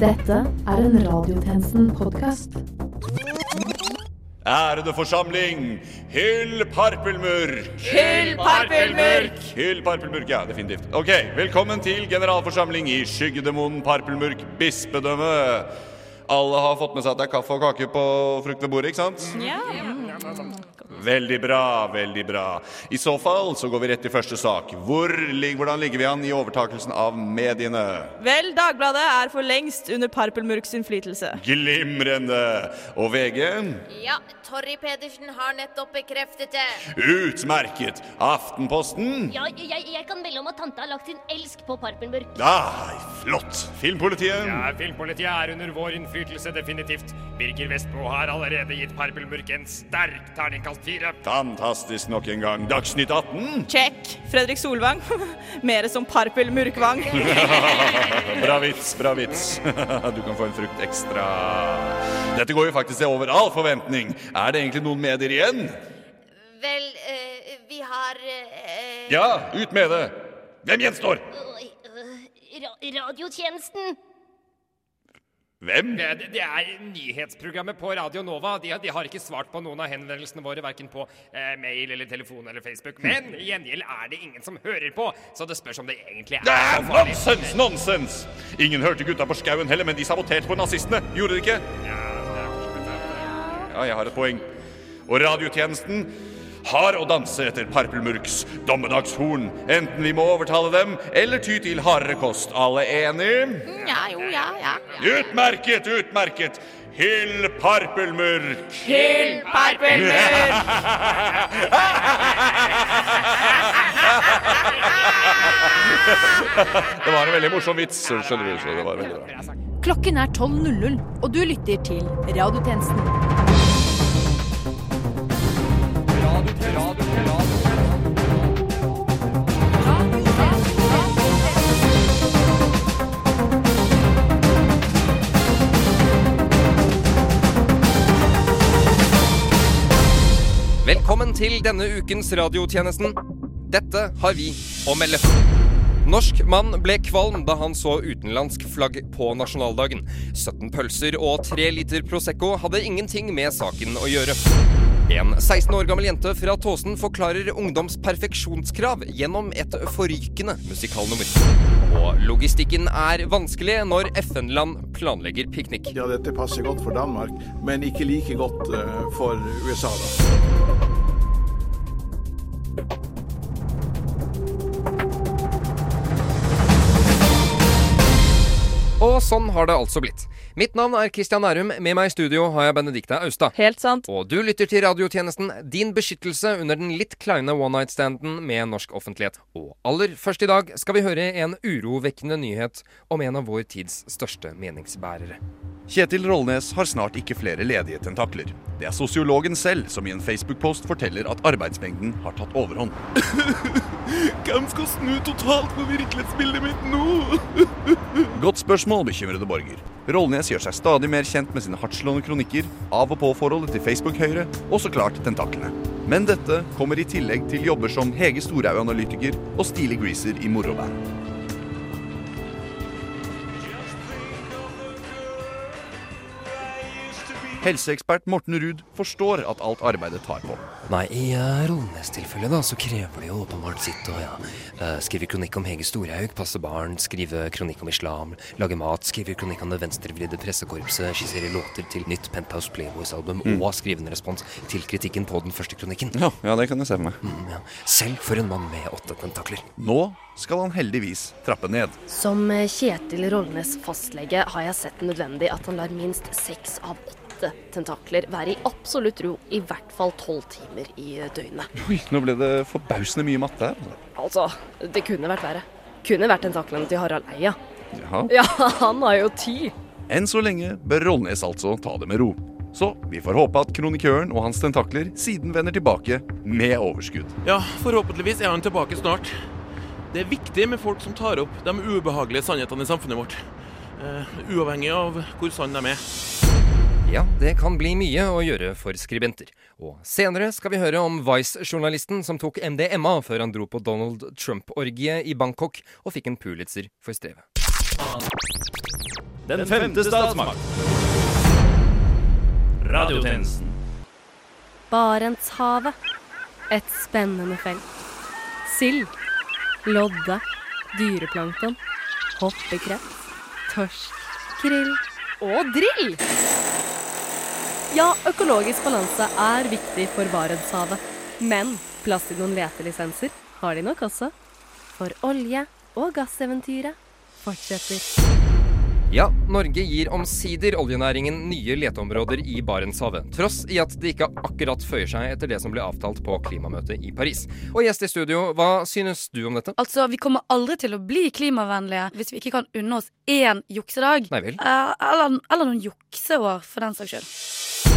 Dette er en Radiotjenesten-podkast. Ærede forsamling, hyll Parpelmurk! Hyll Parpelmurk! Hyll Parpelmurk, ja, definitivt. Ok, Velkommen til generalforsamling i skyggedemonen Parpelmurk bispedømme. Alle har fått med seg at det er kaffe og kake på frukt ved bordet, ikke sant? Ja. Veldig bra, veldig bra. I så fall så går vi rett til første sak. Hvor, hvordan ligger vi an i overtakelsen av mediene? Vel, Dagbladet er for lengst under Parpelmurks innflytelse. Glimrende! Og VG? Ja, Torry Pedersen har nettopp bekreftet det. Utmerket! Aftenposten? Ja, jeg, jeg kan melde om at tante har lagt sin elsk på Parpelmurk. Nei, flott! Filmpolitiet? Ja, Filmpolitiet er under vår innflytelse, definitivt. Birger Vestmo har allerede gitt Parpelmurk en sterk terningkast fire. Fantastisk nok en gang. Dagsnytt 18? Check. Fredrik Solvang. Mere som Parpel Murkvang. Bra vits, bra vits. Du kan få en frukt ekstra. Dette går jo faktisk over all forventning. Er det egentlig noen medier igjen? Vel, uh, vi har uh, Ja, ut med det! Hvem gjenstår? Uh, radiotjenesten. Hvem? Det, det- det er nyhetsprogrammet på Radio Nova. De, de har ikke svart på noen av henvendelsene våre, verken på eh, mail eller telefon eller Facebook. Men i gjengjeld er det ingen som hører på, så det spørs om det egentlig er Det er nonsens, nonsens! Ingen hørte gutta på skauen heller, men de saboterte på nazistene. Gjorde de ikke? Ja, det er for så det sant. Ja, jeg har et poeng. Og radiotjenesten har å danse etter Parpelmurks dommedagshorn. Enten vi må overtale dem, eller ty til hardere kost. Alle enig? Ja, jo, ja, ja. Utmerket, utmerket! Hyll Parpelmurk! Hyll Parpelmurk! Det var en veldig morsom vits, skjønner du. Så det var. Klokken er 12.00, og du lytter til Radiotjenesten. Velkommen til denne ukens radiotjenesten. Dette har vi å melde. Norsk mann ble kvalm da han så utenlandsk flagg på nasjonaldagen. 17 pølser og 3 liter Prosecco hadde ingenting med saken å gjøre. En 16 år gammel jente fra Tåsen forklarer ungdoms perfeksjonskrav gjennom et forrykende musikalnummer. Og logistikken er vanskelig når FN-land planlegger piknik. Ja, dette passer godt for Danmark, men ikke like godt eh, for USA, da. Og sånn har det altså blitt. Mitt navn er Kristian Nærum. Med meg i studio har jeg Benedicte Austad. Helt sant. Og du lytter til radiotjenesten Din beskyttelse under den litt kleine one night-standen med norsk offentlighet. Og aller først i dag skal vi høre en urovekkende nyhet om en av vår tids største meningsbærere. Kjetil Rollnes har snart ikke flere ledige tentakler. Det er sosiologen selv som i en Facebook-post forteller at arbeidsmengden har tatt overhånd. Hvem skal snu totalt på virkelighetsbildet mitt nå? Godt spørsmål, bekymrede borger. Rollnes gjør seg stadig mer kjent med sine hardtslående kronikker, av og på-forholdet til Facebook-høyre, og så klart tentaklene. Men dette kommer i tillegg til jobber som Hege Storhaug-analytiker og Stilig Greaser i moroband. Helseekspert Morten Ruud forstår at alt arbeidet tar på. Nei, i uh, Rollnes-tilfellet da, så krever det jo åpenbart sitt å ja, uh, skrive kronikk om Hege Storhaug, passe barn, skrive kronikk om islam, lage mat, skrive kronikk om det venstrevridde pressekorpset, skissere låter til nytt Penthouse Playboys-album og skrive en respons til kritikken på den første kronikken. Ja, ja, det kan jeg se for meg. Mm, ja. Selv for en mann med åtte tentakler. Nå skal han heldigvis trappe ned. Som Kjetil Rollnes fastlege har jeg sett nødvendig at han lar minst seks av åtte tentakler være i absolutt ro i hvert fall tolv timer i døgnet. Oi, nå ble det forbausende mye matte her. Altså, det kunne vært verre. Kunne vært tentaklene til Harald Eia. Jaha. Ja, han har jo ti. Enn så lenge bør Rollnes altså ta det med ro. Så vi får håpe at kronikøren og hans tentakler siden vender tilbake med overskudd. Ja, forhåpentligvis er han tilbake snart. Det er viktig med folk som tar opp de ubehagelige sannhetene i samfunnet vårt. Uh, uavhengig av hvor sann de er. Ja, det kan bli mye å gjøre for skribenter. Og senere skal vi høre om Vice-journalisten som tok MDMA før han dro på Donald Trump-orgiet i Bangkok og fikk en Pulitzer for strevet. Den femte statsmakt. Radiotjenesten. Barentshavet. Et spennende felt. Sild. Lodde. Dyreplankton. Hoppekreft. Torsk. Krill. Og drill! Ja, økologisk balanse er viktig for Barentshavet. Men plass til noen letelisenser har de nok også. For olje- og gasseventyret fortsetter. Ja, Norge gir omsider oljenæringen nye leteområder i Barentshavet. Tross i at det ikke akkurat føyer seg etter det som ble avtalt på klimamøtet i Paris. Og gjest i studio, hva synes du om dette? Altså, Vi kommer aldri til å bli klimavennlige hvis vi ikke kan unne oss én juksedag. Nei vel. Eh, eller, eller noen jukseår, for den saks skyld.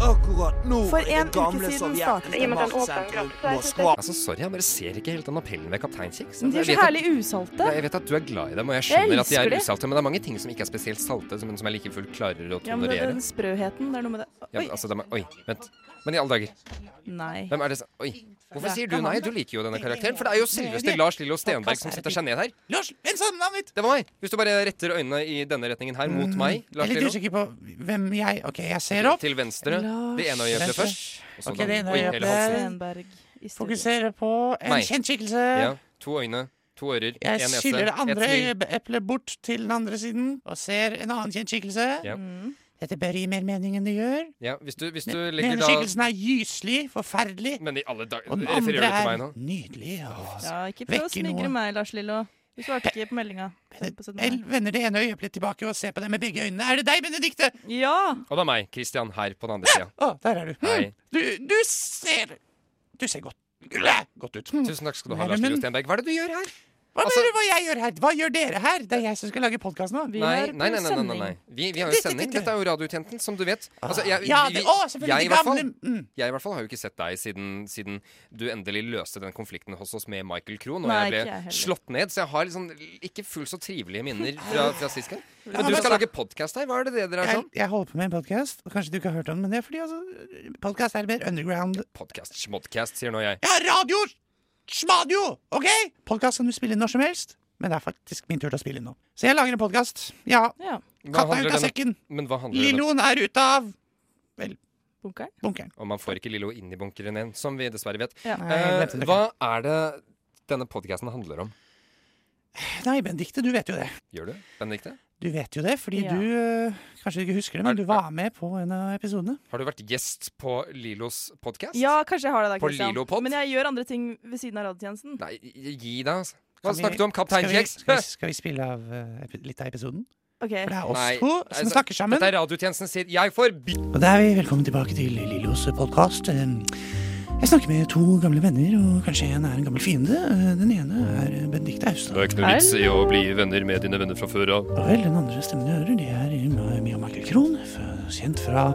Akkurat nå For er en det gamle uke siden sovjetiske startet- maktsentrum Moskva Altså, Sorry, jeg bare ser ikke helt den appellen ved Kaptein Kjeks. De er så herlig usalte. Jeg vet at du er glad i dem, og jeg Jeg skjønner at de er usalte, men det er mange ting som ikke er spesielt salte, men som jeg like fullt klarer å Ja, men det er den sprøheten. Det er noe med det. Ja, Oi. altså, de er, oi, vent. Men i alle dager. Nei. Hvem er det som Oi. Hvorfor er sier du nei? Du liker jo denne karakteren. For det er jo selveste Lars Lillo Stenberg som setter seg ned her. Lars, hvem sa navnet? Det var meg. Hvis du bare retter øynene i denne retningen her, mot meg, Jeg er litt usikker på hvem jeg Ok, jeg ser opp. Til venstre. Det ene øyet Venstre. først. og så Ok, den- det ene oi, hele halsen. Stenberg i studio. Fokusere på en kjent skikkelse. Ja. To øyne, to ører, Jeg skyller det andre ett smil. eplet bort til den andre siden og ser en annen kjent skikkelse. Ja. Dette bør gi mer mening enn det gjør. Ja, hvis du, hvis du legger da skikkelsen er gyselig, forferdelig. Men i alle dager Og den andre er nydelig. Og Ja, ikke prøv å smigre noe. meg, Lars Lillo. Du svarte ikke på meldinga. På 17. mai. Jeg vender det ene øyeblikket tilbake og ser på det med begge øynene. Er det deg, Benedikte? Ja! Og det er meg, Christian, her på den andre sida. Å, der er du. Hei. Du, du ser Du ser godt, godt ut. Tusen takk skal du ha, Lars Lillo Stenberg. Hva er det du gjør her? Hva Altså- mener du hva jeg gjør her? Hva gjør dere her? Det er jeg som skal lage podkast nå. Nei, nei, nei, nei, nei, nei, nei. Vi, vi har jo sending. dette- er jo radiotjenten, som du vet. Altså, jeg, Ja, det- å, jeg, i hvert fall, mm. jeg i hvert fall har jo ikke sett deg siden, siden du endelig løste den konflikten hos oss med Michael Krohn, og Nei, jeg ble jeg slått ned. Så jeg har liksom ikke fullt så trivelige minner fra, fra sist gang. Men du skal lage podkast her. Hva er det det dere er Jeg, sånn? jeg holder på med en podkast, og kanskje du ikke har hørt om den, men det er fordi altså, podkast er mer underground. Podkast, schmodcast, sier nå jeg. Ja, radio! Smadio! OK? Podkast kan du spille inn når som helst, men det er faktisk min tur til å spille inn nå. Så jeg lager en podkast. Ja. Ja. Katta er ute av sekken. Men hva handler denne Lilloen er ute av Vel, Bunkeren? bunkeren. Og man får ikke Lillo inn i bunkeren igjen, som vi dessverre vet. Ja. Nei, Eh, hva er det denne podkasten handler om? Nei, Benedicte, du vet jo det. Gjør du, Benedicte? Du vet jo det, fordi Ja. du øh, Kanskje du ikke husker det, men du var med på en av episodene. Har du vært gjest på Lilos podkast? Ja, kanskje jeg har det da, På Christian. Lilopod? Men jeg gjør andre ting ved siden av radiotjenesten. Nei, gi deg, altså. Hva Kan vi- snakket du om? Kaptein Kjeks? Skal, vi- skal vi spille av uh, litt av episoden? Ok. For det er oss Nei, to som altså, snakker sammen. Dette er radiotjenesten sitt. Jeg får. Og da er vi velkommen tilbake til Lilos podkast. Jeg snakker med to gamle venner, og kanskje en er en gammel fiende. Den ene er Benedicte Austad. Det er ikke noe vits i å bli venner med dine venner fra før av. Og vel, den andre stemmen du hører, det er Mia Michael Krohn. Kjent fra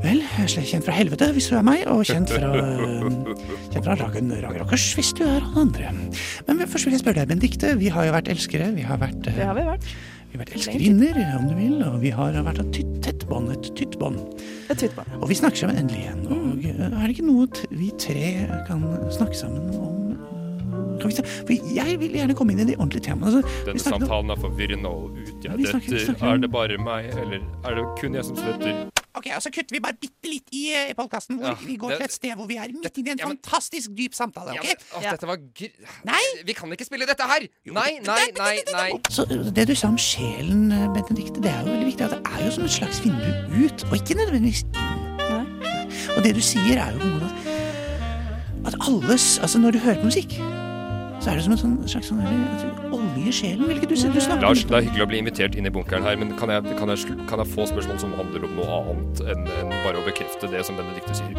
Vel, kjent fra helvete, hvis du er meg, og kjent fra Kjent fra Ragen Ragerockers, hvis du er han andre. Men først vil jeg spørre deg, Benedicte. Vi har jo vært elskere. Vi har vært Det har vi vært. Vi har vært elskerinner, om du vil, og vi har vært et tytt, tett bånd, et tytt bånd. Og vi snakker sammen endelig igjen. Og øh, er det ikke noe vi tre kan snakke sammen om? øh, Kan vi? For jeg vil gjerne komme inn i de ordentlige temaene. Altså, Denne samtalen er forvirrende og Vi Ja, Er det bare meg, eller er det kun jeg som svetter? Ok, og så kutter vi bare bitte litt i uh, podkasten, hvor Ja, vi går det- til et sted hvor vi er midt inne i en Ja, men- fantastisk dyp samtale. Ja, men, åh, Dette var gr... Nei! Vi kan ikke spille dette her! Nei, nei, nei, nei. Så det du sa om sjelen, Benedikte Benedicte, det er jo veldig viktig. at Det er jo som et slags vindu ut, og ikke nødvendigvis inn. Og det du sier, er jo på en måte at, at alles Altså, når du hører på musikk, så er det som en sånn, slags sånn olje i sjelen, vil ikke du? Du snakker Lars, det er hyggelig å bli invitert inn i bunkeren her, men kan jeg, kan jeg, kan jeg få spørsmål som handler om noe annet enn enn bare å bekrefte det som Benedicte sier?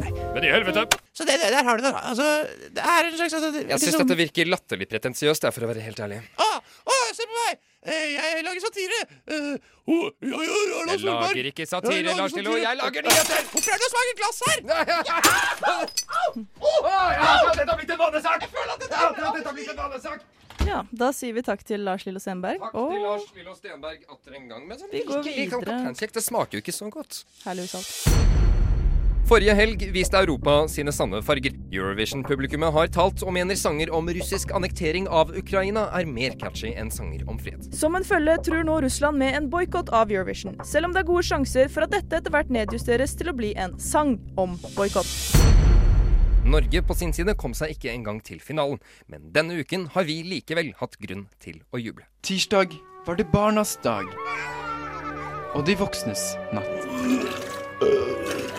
Nei. Men i helvete! Så det, der har du det. Altså, det er en slags altså, det- Jeg syns liksom- dette virker latterlig pretensiøst, for å være helt ærlig. Å, å, se på meg! Eh, Jeg lager satire. Eh, å, ja, ja, ja, Lars Jeg lager ikke satire, Lars Lillo, jeg lager nyheter! Hvorfor er det så mange glass her? Dette har blitt en vanesak! Jeg føler at dette har blitt en vanesak! Ja, da sier vi takk til Lars Lillo Stenberg. Takk til Lars Lillo Stenberg atter en gang. Men sånn, Vi går videre. det smaker jo ikke så godt. herlig uttalt. Forrige helg viste Europa sine sanne farger. Eurovision-publikummet har talt og mener sanger om russisk annektering av Ukraina er mer catchy enn sanger om fred. Som en følge tror nå Russland med en boikott av Eurovision, selv om det er gode sjanser for at dette etter hvert nedjusteres til å bli en sang om boikott. Norge på sin side kom seg ikke engang til finalen, men denne uken har vi likevel hatt grunn til å juble. Tirsdag var det barnas dag. Og de voksnes natt.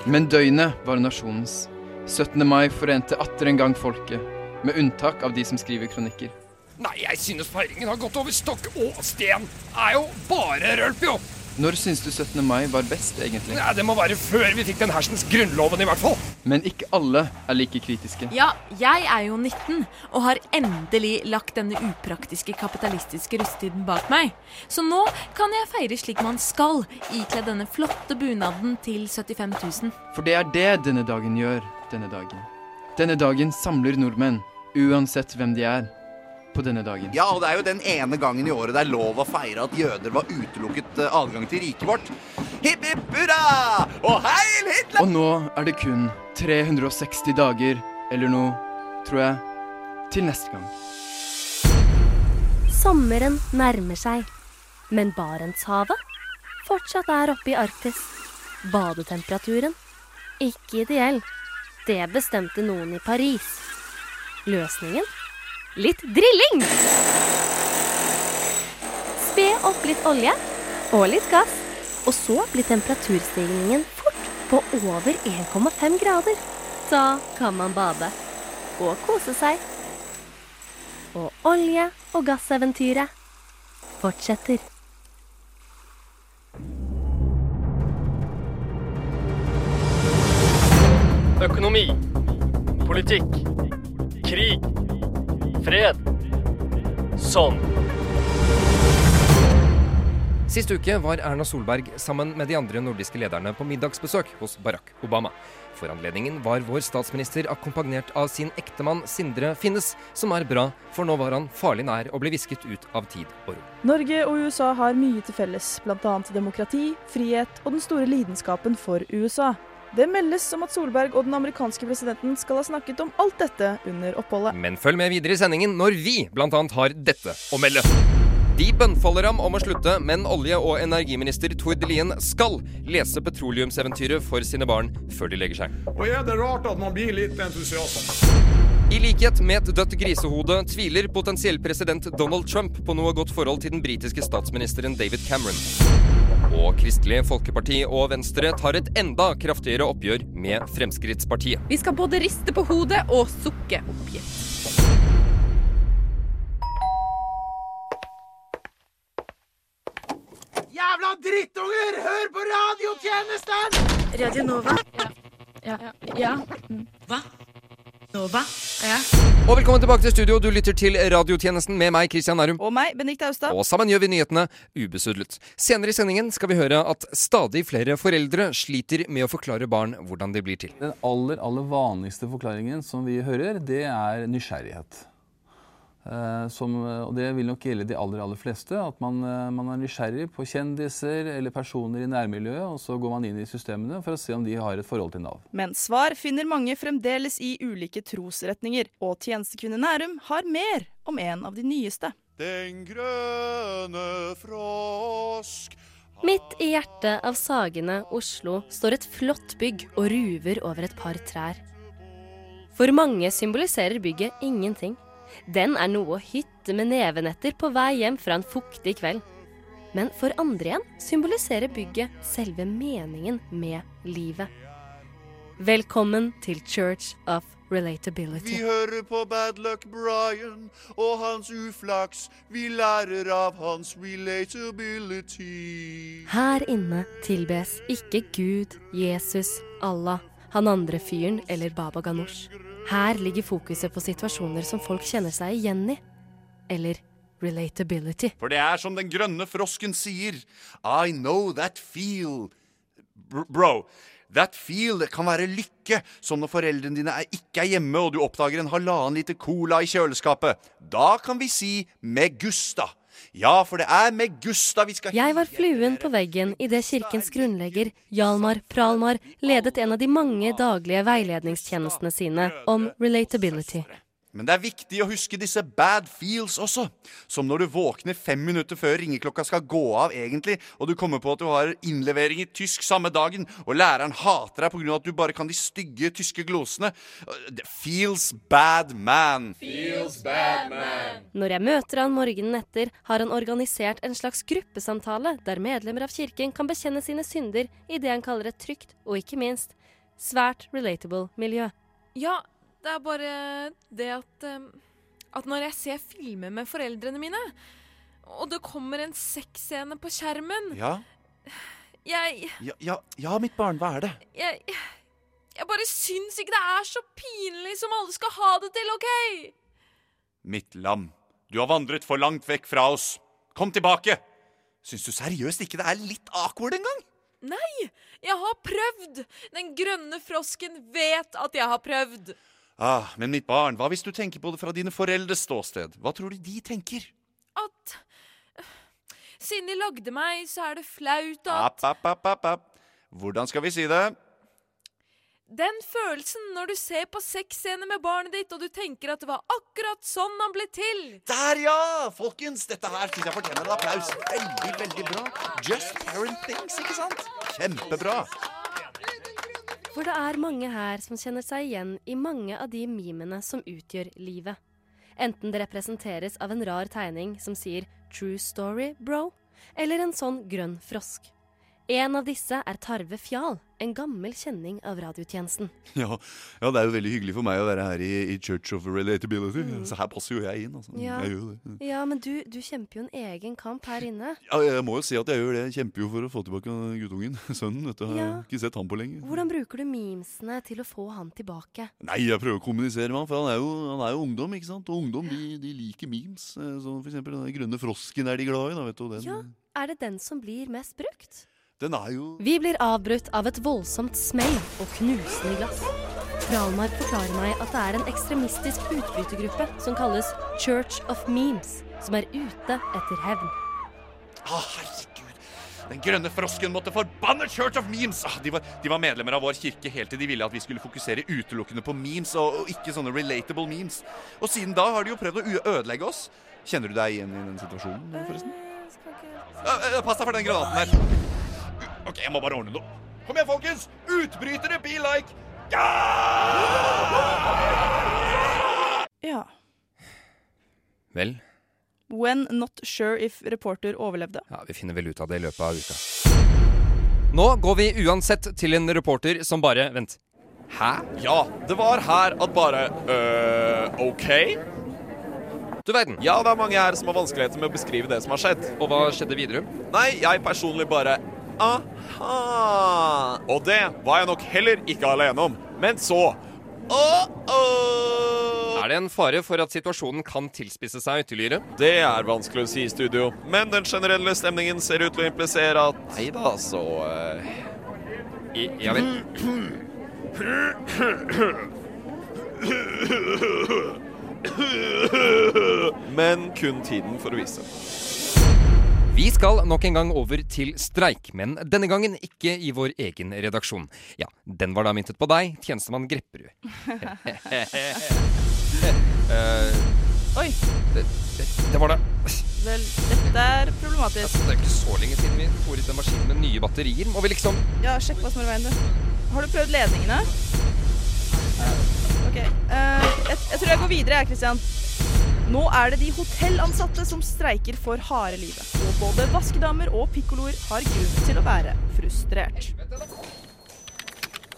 Men døgnet var nasjonens. 17. mai forente atter en gang folket, med unntak av de som skriver kronikker. Nei, jeg synes feiringen har gått over stokk og sten. Er jo bare rølp, jo. Når syns du 17. mai var best, egentlig? Ja, det må være før vi fikk den hersens grunnloven, i hvert fall. Men ikke alle er like kritiske. Ja, jeg er jo 19 og har endelig lagt denne upraktiske kapitalistiske russetiden bak meg. Så nå kan jeg feire slik man skal, ikledd denne flotte bunaden til 75 000. For det er det denne dagen gjør, denne dagen. Denne dagen samler nordmenn, uansett hvem de er på denne dagen. Ja, og det er jo den ene gangen i året det er lov å feire at jøder var utelukket eh, adgang til riket vårt. Hipp hipp hurra! Og heil Hitler! Og nå er det kun 360 dager, eller noe, tror jeg, til neste gang. Sommeren nærmer seg, men Barentshavet fortsatt er oppe i Arktis. Badetemperaturen ikke ideell. Det bestemte noen i Paris. Løsningen? Litt drilling! Spe opp litt olje og litt gass, og så blir temperaturstigningen fort på over 1,5 grader. Da kan man bade og kose seg. Og olje- og gasseventyret fortsetter. Økonomi. Politikk. Krig. Fred. Sånn. Sist uke var Erna Solberg sammen med de andre nordiske lederne på middagsbesøk hos Barack Obama. For anledningen var vår statsminister akkompagnert av sin ektemann Sindre Finnes, som er bra, for nå var han farlig nær å bli visket ut av tid og rom. Norge og USA har mye til felles, bl.a. demokrati, frihet og den store lidenskapen for USA. Det meldes om at Solberg og den amerikanske presidenten skal ha snakket om alt dette under oppholdet. Men følg med videre i sendingen når vi bl.a. har dette å melde. De bønnfaller ham om å slutte, men olje- og energiminister Tord Lien skal lese petroleumseventyret for sine barn før de legger seg. Og er det rart at man blir litt entusiastisk? I likhet med et dødt grisehode tviler potensiell president Donald Trump på noe godt forhold til den britiske statsministeren David Cameron. Og Kristelig Folkeparti og Venstre tar et enda kraftigere oppgjør med Fremskrittspartiet. Vi skal både riste på hodet og sukke oppgitt. Drittunger! Hør på radiotjenesten! Radio Nova. Ja. ja. ja. Hva? Nova? Ja. Og velkommen tilbake til studio. Du lytter til radiotjenesten med meg, Christian Nærum. Og meg, Benedicte Austad. Og sammen gjør vi nyhetene ubesudlet. Senere i sendingen skal vi høre at stadig flere foreldre sliter med å forklare barn hvordan de blir til. Den aller, aller vanligste forklaringen som vi hører, det er nysgjerrighet. Eh, som, og det vil nok gjelde de aller, aller fleste. At man, eh, man, er nysgjerrig på kjendiser eller personer i nærmiljøet, og så går man inn i systemene for å se om de har et forhold til Nav. Men svar finner mange fremdeles i ulike trosretninger, og tjenestekvinne Nærum har mer om en av de nyeste. Den grønne frosk Midt i hjertet av Sagene, Oslo, står et flott bygg og ruver over et par trær. For mange symboliserer bygget ingenting. Den er noe å hytte med neven etter på vei hjem fra en fuktig kveld. Men for andre igjen symboliserer bygget selve meningen med livet. Velkommen til Church of Relatability. Vi hører på Bad Luck Brian og hans uflaks. Vi lærer av hans relatability. Her inne tilbes ikke Gud, Jesus, Allah, han andre fyren eller Baba Ganoush. Her ligger fokuset på situasjoner som folk kjenner seg igjen i. Eller relatability. For det er som den grønne frosken sier. I know that feel. Bro, that feel kan være lykke, som når foreldrene dine er ikke er hjemme og du oppdager en halvannen liter cola i kjøleskapet. Da kan vi si med Gusta. Ja, for det er med Gustav vi skal Jeg var fluen på veggen idet kirkens grunnlegger, Hjalmar Pralmar, ledet en av de mange daglige veiledningstjenestene sine om relatability. Men det er viktig å huske disse bad feels også. Som når du våkner fem minutter før ringeklokka skal gå av, egentlig, og du kommer på at du har innlevering i tysk samme dagen, og læreren hater deg pga. at du bare kan de stygge tyske glosene. Det feels bad, man. Feels bad, man. Når jeg møter han morgenen etter, har han organisert en slags gruppesamtale der medlemmer av kirken kan bekjenne sine synder i det han kaller et trygt og ikke minst svært relatable miljø. Ja, det er bare det at um, At når jeg ser filmer med foreldrene mine, og det kommer en sexscene på skjermen Ja? Jeg Ja, ja, ja, mitt barn, hva er det? Jeg Jeg bare syns ikke det er så pinlig som alle skal ha det til, OK? Mitt lam, du har vandret for langt vekk fra oss. Kom tilbake! Syns du seriøst ikke det er litt awkward engang? Nei, jeg har prøvd! Den grønne frosken vet at jeg har prøvd. Ah, men mitt barn, hva hvis du tenker på det fra dine foreldres ståsted? Hva tror du de tenker? At Siden de lagde meg, så er det flaut at App, app, app, app. Hvordan skal vi si det? Den følelsen når du ser på sexscener med barnet ditt, og du tenker at det var akkurat sånn han ble til. Der, ja! Folkens, dette her syns jeg fortjener en applaus. Veldig, veldig bra. Just parent things, ikke sant? Kjempebra. For det er mange her som kjenner seg igjen i mange av de mimene som utgjør livet. Enten det representeres av en rar tegning som sier 'true story, bro', eller en sånn grønn frosk. En av disse er Tarve Fjal, en gammel kjenning av radiotjenesten. Ja, ja, det er jo veldig hyggelig for meg å være her i, i Church of Relatability. Så her passer jo jeg inn. Altså. Ja, Jeg det. ja men du, du kjemper jo en egen kamp her inne. Ja, jeg må jo si at jeg gjør det. Jeg kjemper jo for å få tilbake guttungen. Sønnen. Dette. Har Ja. ikke sett han på lenge. Hvordan bruker du memesene til å få han tilbake? Nei, jeg prøver å kommunisere med han, for han er jo, han er jo ungdom, ikke sant? Og ungdom de, de liker memes. Eh, Så for eksempel den grønne frosken er de glad i. Da, vet du. Den, Ja, er det den som blir mest brukt? Den er jo Vi blir avbrutt av et voldsomt smell og knusende glass. Fralmar forklarer meg at det er en ekstremistisk utbrytergruppe som kalles Church of Memes, som er ute etter hevn. Ah, herregud. Den grønne frosken måtte forbanne Church of Memes! Ah, de, var, de var medlemmer av vår kirke helt til de ville at vi skulle fokusere utelukkende på memes og, og ikke sånne relatable memes. Og siden da har de jo prøvd å ødelegge oss. Kjenner du deg igjen i den situasjonen, forresten? Eh, Pass deg for den granaten her. OK, jeg må bare ordne noe. Kom igjen, folkens! Utbrytere, be like! Ja. ja. Vel, When not sure if reporter overlevde. Ja, Vi finner vel ut av det i løpet av uka. Nå går vi uansett til en reporter som bare Vent. Hæ? Ja, det var her at bare øh, OK? Du verden. Ja, det er mange her som har vanskeligheter med å beskrive det som har skjedd. Og hva skjedde videre? Nei, jeg personlig bare Aha! Og det var jeg nok heller ikke alene om. Men så Er det en fare for at situasjonen kan tilspisse seg ytterligere? Det er vanskelig å si i studio, men den generelle stemningen ser ut til å implisere at Nei da, så uh... I, ja vel. Men kun tiden for å vise. Vi skal nok en gang over til streik, men denne gangen ikke i vår egen redaksjon. Ja, den var da myntet på deg, tjenestemann Grepperud. uh, Oi. det, det, det var det. Vel, dette er problematisk. Det er ikke så lenge siden vi fòret en maskin med nye batterier. Må vi liksom Ja, sjekk hva som er i veien, du. Har du prøvd ledningene? Ok. Uh, jeg, jeg tror jeg går videre, jeg, Christian. Nå er det de hotellansatte som streiker for harde livet. Og både vaskedamer og pikkoloer har grunn til å være frustrert.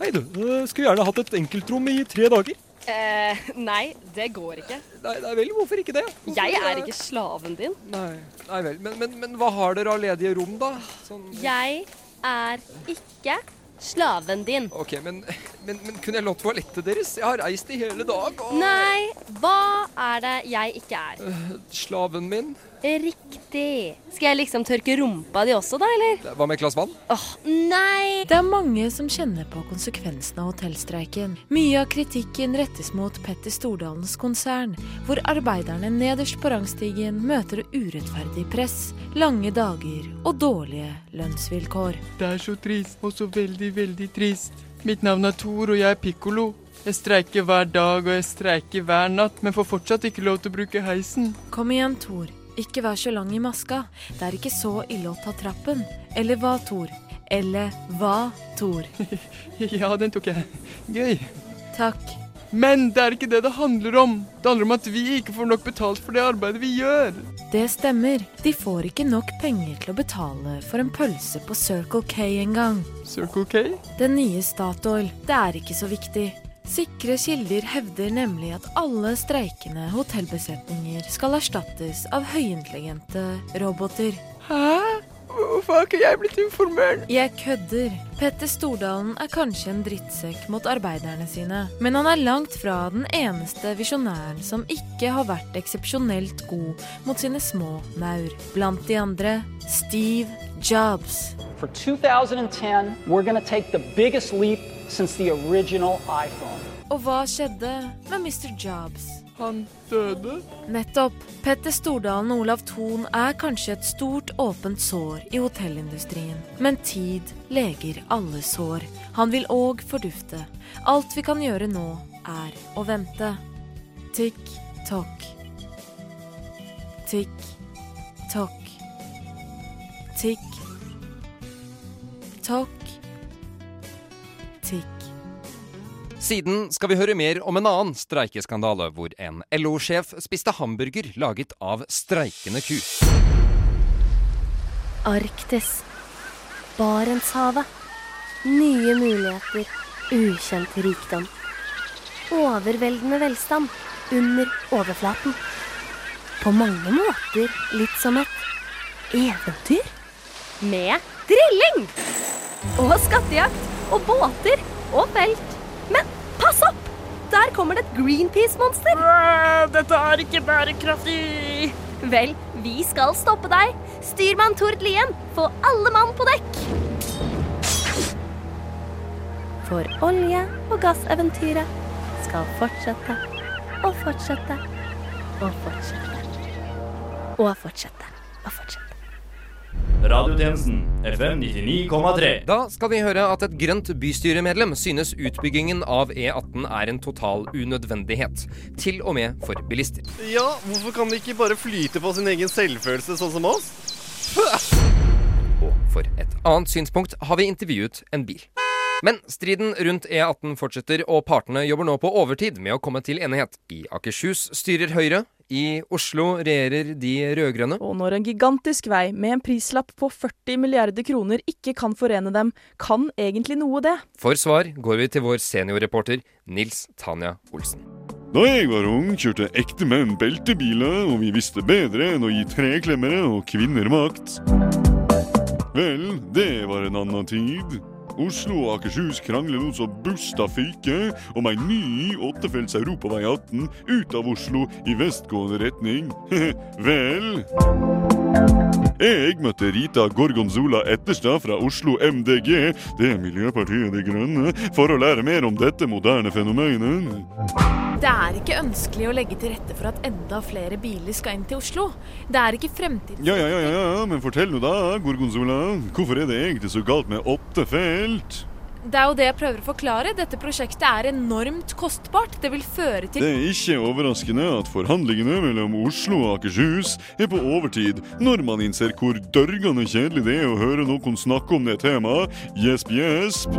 Hei du, jeg skulle gjerne hatt et enkeltrom i tre dager. Eh, nei, det går ikke. Nei, nei vel, hvorfor ikke det? Hvorfor Jeg er ikke slaven din. Nei, nei vel, men, men, men hva har dere av ledige rom, da? Sånn Jeg er ikke Slaven din. Ok, men, men, men kunne jeg lånt toalettet deres? Jeg har reist i hele dag. Og... Nei, hva er det jeg ikke er? Øh, slaven min? Riktig. Skal jeg liksom tørke rumpa di også, da, eller? Hva med et glass vann? Åh, nei! Det er mange som kjenner på konsekvensene av hotellstreiken. Mye av kritikken rettes mot Petter Stordalens konsern, hvor arbeiderne nederst på rangstigen møter urettferdig press, lange dager og dårlige lønnsvilkår. Det er så trist, og så veldig, veldig trist. Mitt navn er Tor, og jeg er pikkolo. Jeg streiker hver dag, og jeg streiker hver natt, men får fortsatt ikke lov til å bruke heisen. Kom igjen, Tor. Ikke vær så lang i maska. Det er ikke så ille å ta trappen. Eller hva, Tor? Eller hva, Tor? ja, den tok jeg. Gøy. Takk. Men det er ikke det det handler om. Det handler om at vi ikke får nok betalt for det arbeidet vi gjør. Det stemmer. De får ikke nok penger til å betale for en pølse på Circle K engang. Circle K? Den nye Statoil. Det er ikke så viktig. Sikre kilder hevder nemlig at alle streikende hotellbesetninger skal erstattes av høyintelligente roboter. Hæ? Hvorfor har ikke jeg blitt informert? Jeg kødder. Petter Stordalen er kanskje en drittsekk mot arbeiderne sine, men han er langt fra den eneste visjonæren som ikke har vært eksepsjonelt god mot sine små maur. Blant de andre Steve Jobs. For 2010, we're going to take the biggest leap since the original iPhone. Og hva skjedde med Mr. Jobs? Han døde? Nettopp. Petter Stordalen og Olav Thon er kanskje et stort, åpent sår i hotellindustrien. Men tid leger alle sår. Han vil òg fordufte. Alt vi kan gjøre nå, er å vente. Tikk-tokk. Tikk-tokk. Tikk-tokk. Tikk. Siden skal vi høre mer om en annen streikeskandale, hvor en LO-sjef spiste hamburger laget av streikende ku. Arktis. Barentshavet. Nye muligheter. Ukjent rikdom. Overveldende velstand under overflaten. På mange måter litt som et eventyr. Med drilling! Og skattejakt. Og båter. Og felt. Men pass opp! Der kommer det et Greenpeace-monster. Dette er ikke bærekraftig. Vel, vi skal stoppe deg. Styrmann Tord Lien, få alle mann på dekk. For olje- og gasseventyret skal fortsette og fortsette og fortsette og fortsette og fortsette. Radiotjenesten FM 99,3. Da skal vi høre at et grønt bystyremedlem synes utbyggingen av E18 er en total unødvendighet. Til og med for bilister. Ja, hvorfor kan de ikke bare flyte på sin egen selvfølelse, sånn som oss? Og for et annet synspunkt har vi intervjuet en bil. Men striden rundt E18 fortsetter, og partene jobber nå på overtid med å komme til enighet. I Akershus styrer Høyre. I Oslo regjerer de rød-grønne. Og når en gigantisk vei med en prislapp på 40 milliarder kroner ikke kan forene dem, kan egentlig noe det? For svar går vi til vår seniorreporter Nils Tanja Olsen. Da jeg var ung, kjørte ekte menn beltebiler, og vi visste bedre enn å gi treklemmere og kvinner makt. Vel, det var en annen tid. Oslo og Akershus krangler nå så busta fyker om ei ny åttefelts europavei 18 ut av Oslo i vestgående retning. Vel Jeg møtte Rita Gorgonzola Etterstad fra Oslo MDG, det er Miljøpartiet De Grønne, for å lære mer om dette moderne fenomenet. Det er ikke ønskelig å legge til rette for at enda flere biler skal inn til Oslo. Det er ikke fremtiden Ja, ja, ja, ja, men fortell nå da, Gorgonzola. Hvorfor er det egentlig så galt med åtte felt? Det er jo det jeg prøver å forklare. Dette prosjektet er enormt kostbart. Det vil føre til Det er ikke overraskende at forhandlingene mellom Oslo og Akershus er på overtid, når man innser hvor dørgende kjedelig det er å høre noen snakke om det temaet. Gjesp, gjesp.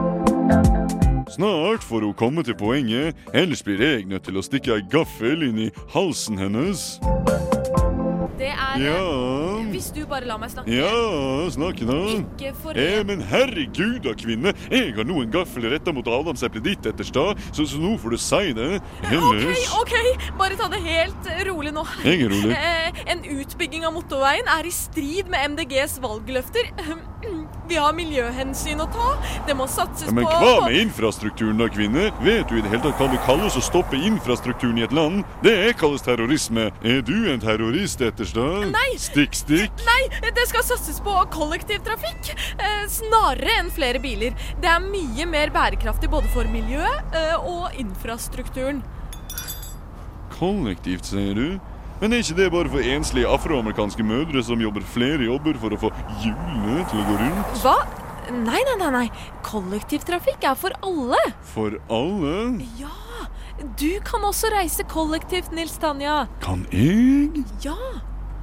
Snart får hun komme til poenget, ellers blir jeg nødt til å stikke ei gaffel inn i halsen hennes. Det er Ja. Hvis du bare lar meg snakke. Ja, snakke nå. Ikke for Eh, men herregud da, kvinne. Jeg har nå en gaffel retta mot adamseplet ditt etterstad, så, så nå får du si det. OK, Ellers OK, bare ta det helt eh, rolig nå. Jeg er rolig. Eh, En utbygging av motorveien er i strid med MDGs valgløfter. Vi har miljøhensyn å ta. Det må satses på Ja, men på hva med infrastrukturen da, kvinner? Vet du i det hele tatt hva det kalles å stoppe infrastrukturen i et land? Det kalles terrorisme. Er du en terrorist, Etterstad? Nei. Stikk, stikk. Nei, det skal satses på kollektivtrafikk. Eh, snarere enn flere biler. Det er mye mer bærekraftig både for miljøet eh, og infrastrukturen. Kollektivt, sier du? Men er ikke det bare for enslige afroamerikanske mødre som jobber flere jobber for å få hjulene til å gå rundt? Hva? Nei, nei, nei. nei. Kollektivtrafikk er for alle. For alle? Ja. Du kan også reise kollektivt, Nils Tanja. Kan jeg? Ja.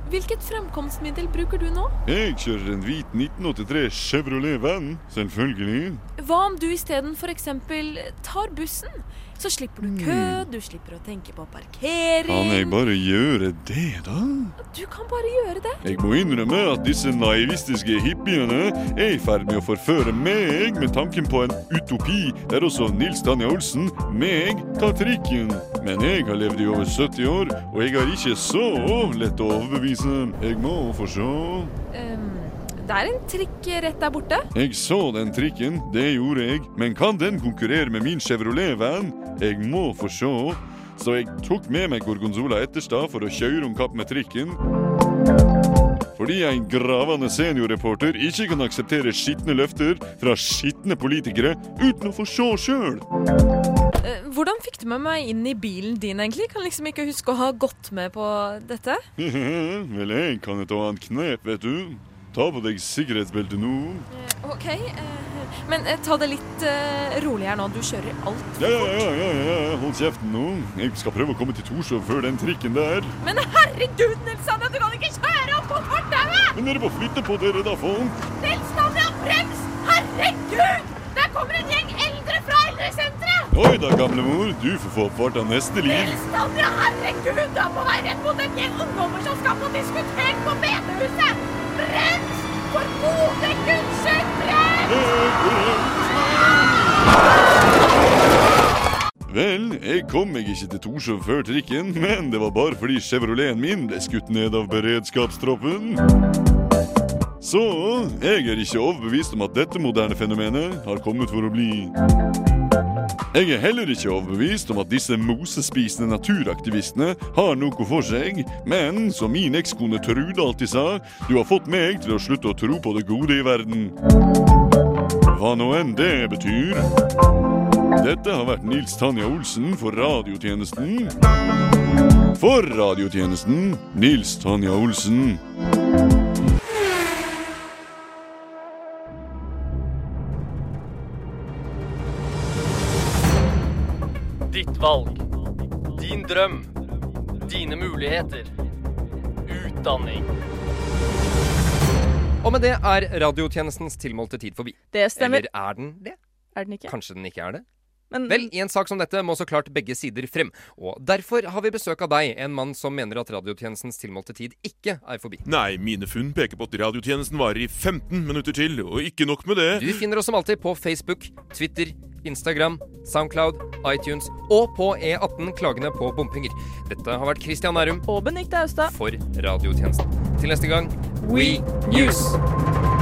Hvilket fremkomstmiddel bruker du nå? Jeg kjører en hvit 1983 Chevrolet Van, selvfølgelig. Hva om du isteden f.eks. tar bussen? Så slipper du kø, du slipper å tenke på parkering. Kan jeg bare gjøre det, da? Du kan bare gjøre det. Jeg må innrømme at disse naivistiske hippiene er i ferd med å forføre meg med tanken på en utopi der også Nils Danja Olsen, meg, tar trikken. Men jeg har levd i over 70 år, og jeg har ikke så lett å overbevise. Jeg må få se. Um det er en trikk rett der borte. Jeg så den trikken, det gjorde jeg, men kan den konkurrere med min Chevrolet-van? Jeg må få se. Så jeg tok med meg Gorgonzola Etterstad for å kjøre om kapp med trikken. Fordi en gravende seniorreporter ikke kan akseptere skitne løfter fra skitne politikere uten å få se sjøl. Eh, Hvordan fikk du med meg inn i bilen din, egentlig? Kan liksom ikke huske å ha gått med på dette. Vel, jeg kan et annet knep, vet du. Ta på deg sikkerhetsbeltet nå. OK, eh, men eh, ta det litt eh, rolig her nå. Du kjører alt fort. ja, ja, ja, ja, ja, hold kjeften nå. Jeg skal prøve å komme til Torshov før den trikken der. Men herregud, Nils Tanja, du kan ikke kjøre opp på fortauet! Men dere må flytte på dere, da, folk. Nils Tanja, brems! Herregud! Der kommer en gjeng eldre fra eldresenteret! Oi da, gamlemor. Du får få opp farta neste liv. Nils Tanja, herregud! Du er på vei rett mot en gjeng ungdommer som skal på diskotek på bedehuset! Brems! For gode guds skyld! Vel, jeg kom meg ikke til Torshov før trikken, men det var bare fordi Chevroleten min ble skutt ned av beredskapstroppen. Så jeg er ikke overbevist om at dette moderne fenomenet har kommet for å bli. Jeg er heller ikke overbevist om at disse mosespisende naturaktivistene har noe for seg, men som min ekskone Trude alltid sa, du har fått meg til å slutte å tro på det gode i verden. Hva nå enn det betyr. Dette har vært Nils Tanja Olsen for radiotjenesten. For radiotjenesten Nils Tanja Olsen. Ditt valg. Din drøm. Dine muligheter. Utdanning. Og med det er radiotjenestens tilmålte tid forbi. Det stemmer. Eller er den det? Er den ikke? Kanskje den ikke er det? Men- Vel, i en sak som dette må så klart begge sider frem. Og derfor har vi besøk av deg, en mann som mener at radiotjenestens tilmålte tid ikke er forbi. Nei, mine funn peker på at radiotjenesten varer i 15 minutter til, og ikke nok med det. Du finner oss som alltid på Facebook, Twitter, Instagram, Soundcloud, iTunes og på E18 Klagene på bompenger. Dette har vært Christian Nærum Og Benikte Austad. for radiotjenesten. Til neste gang, We News!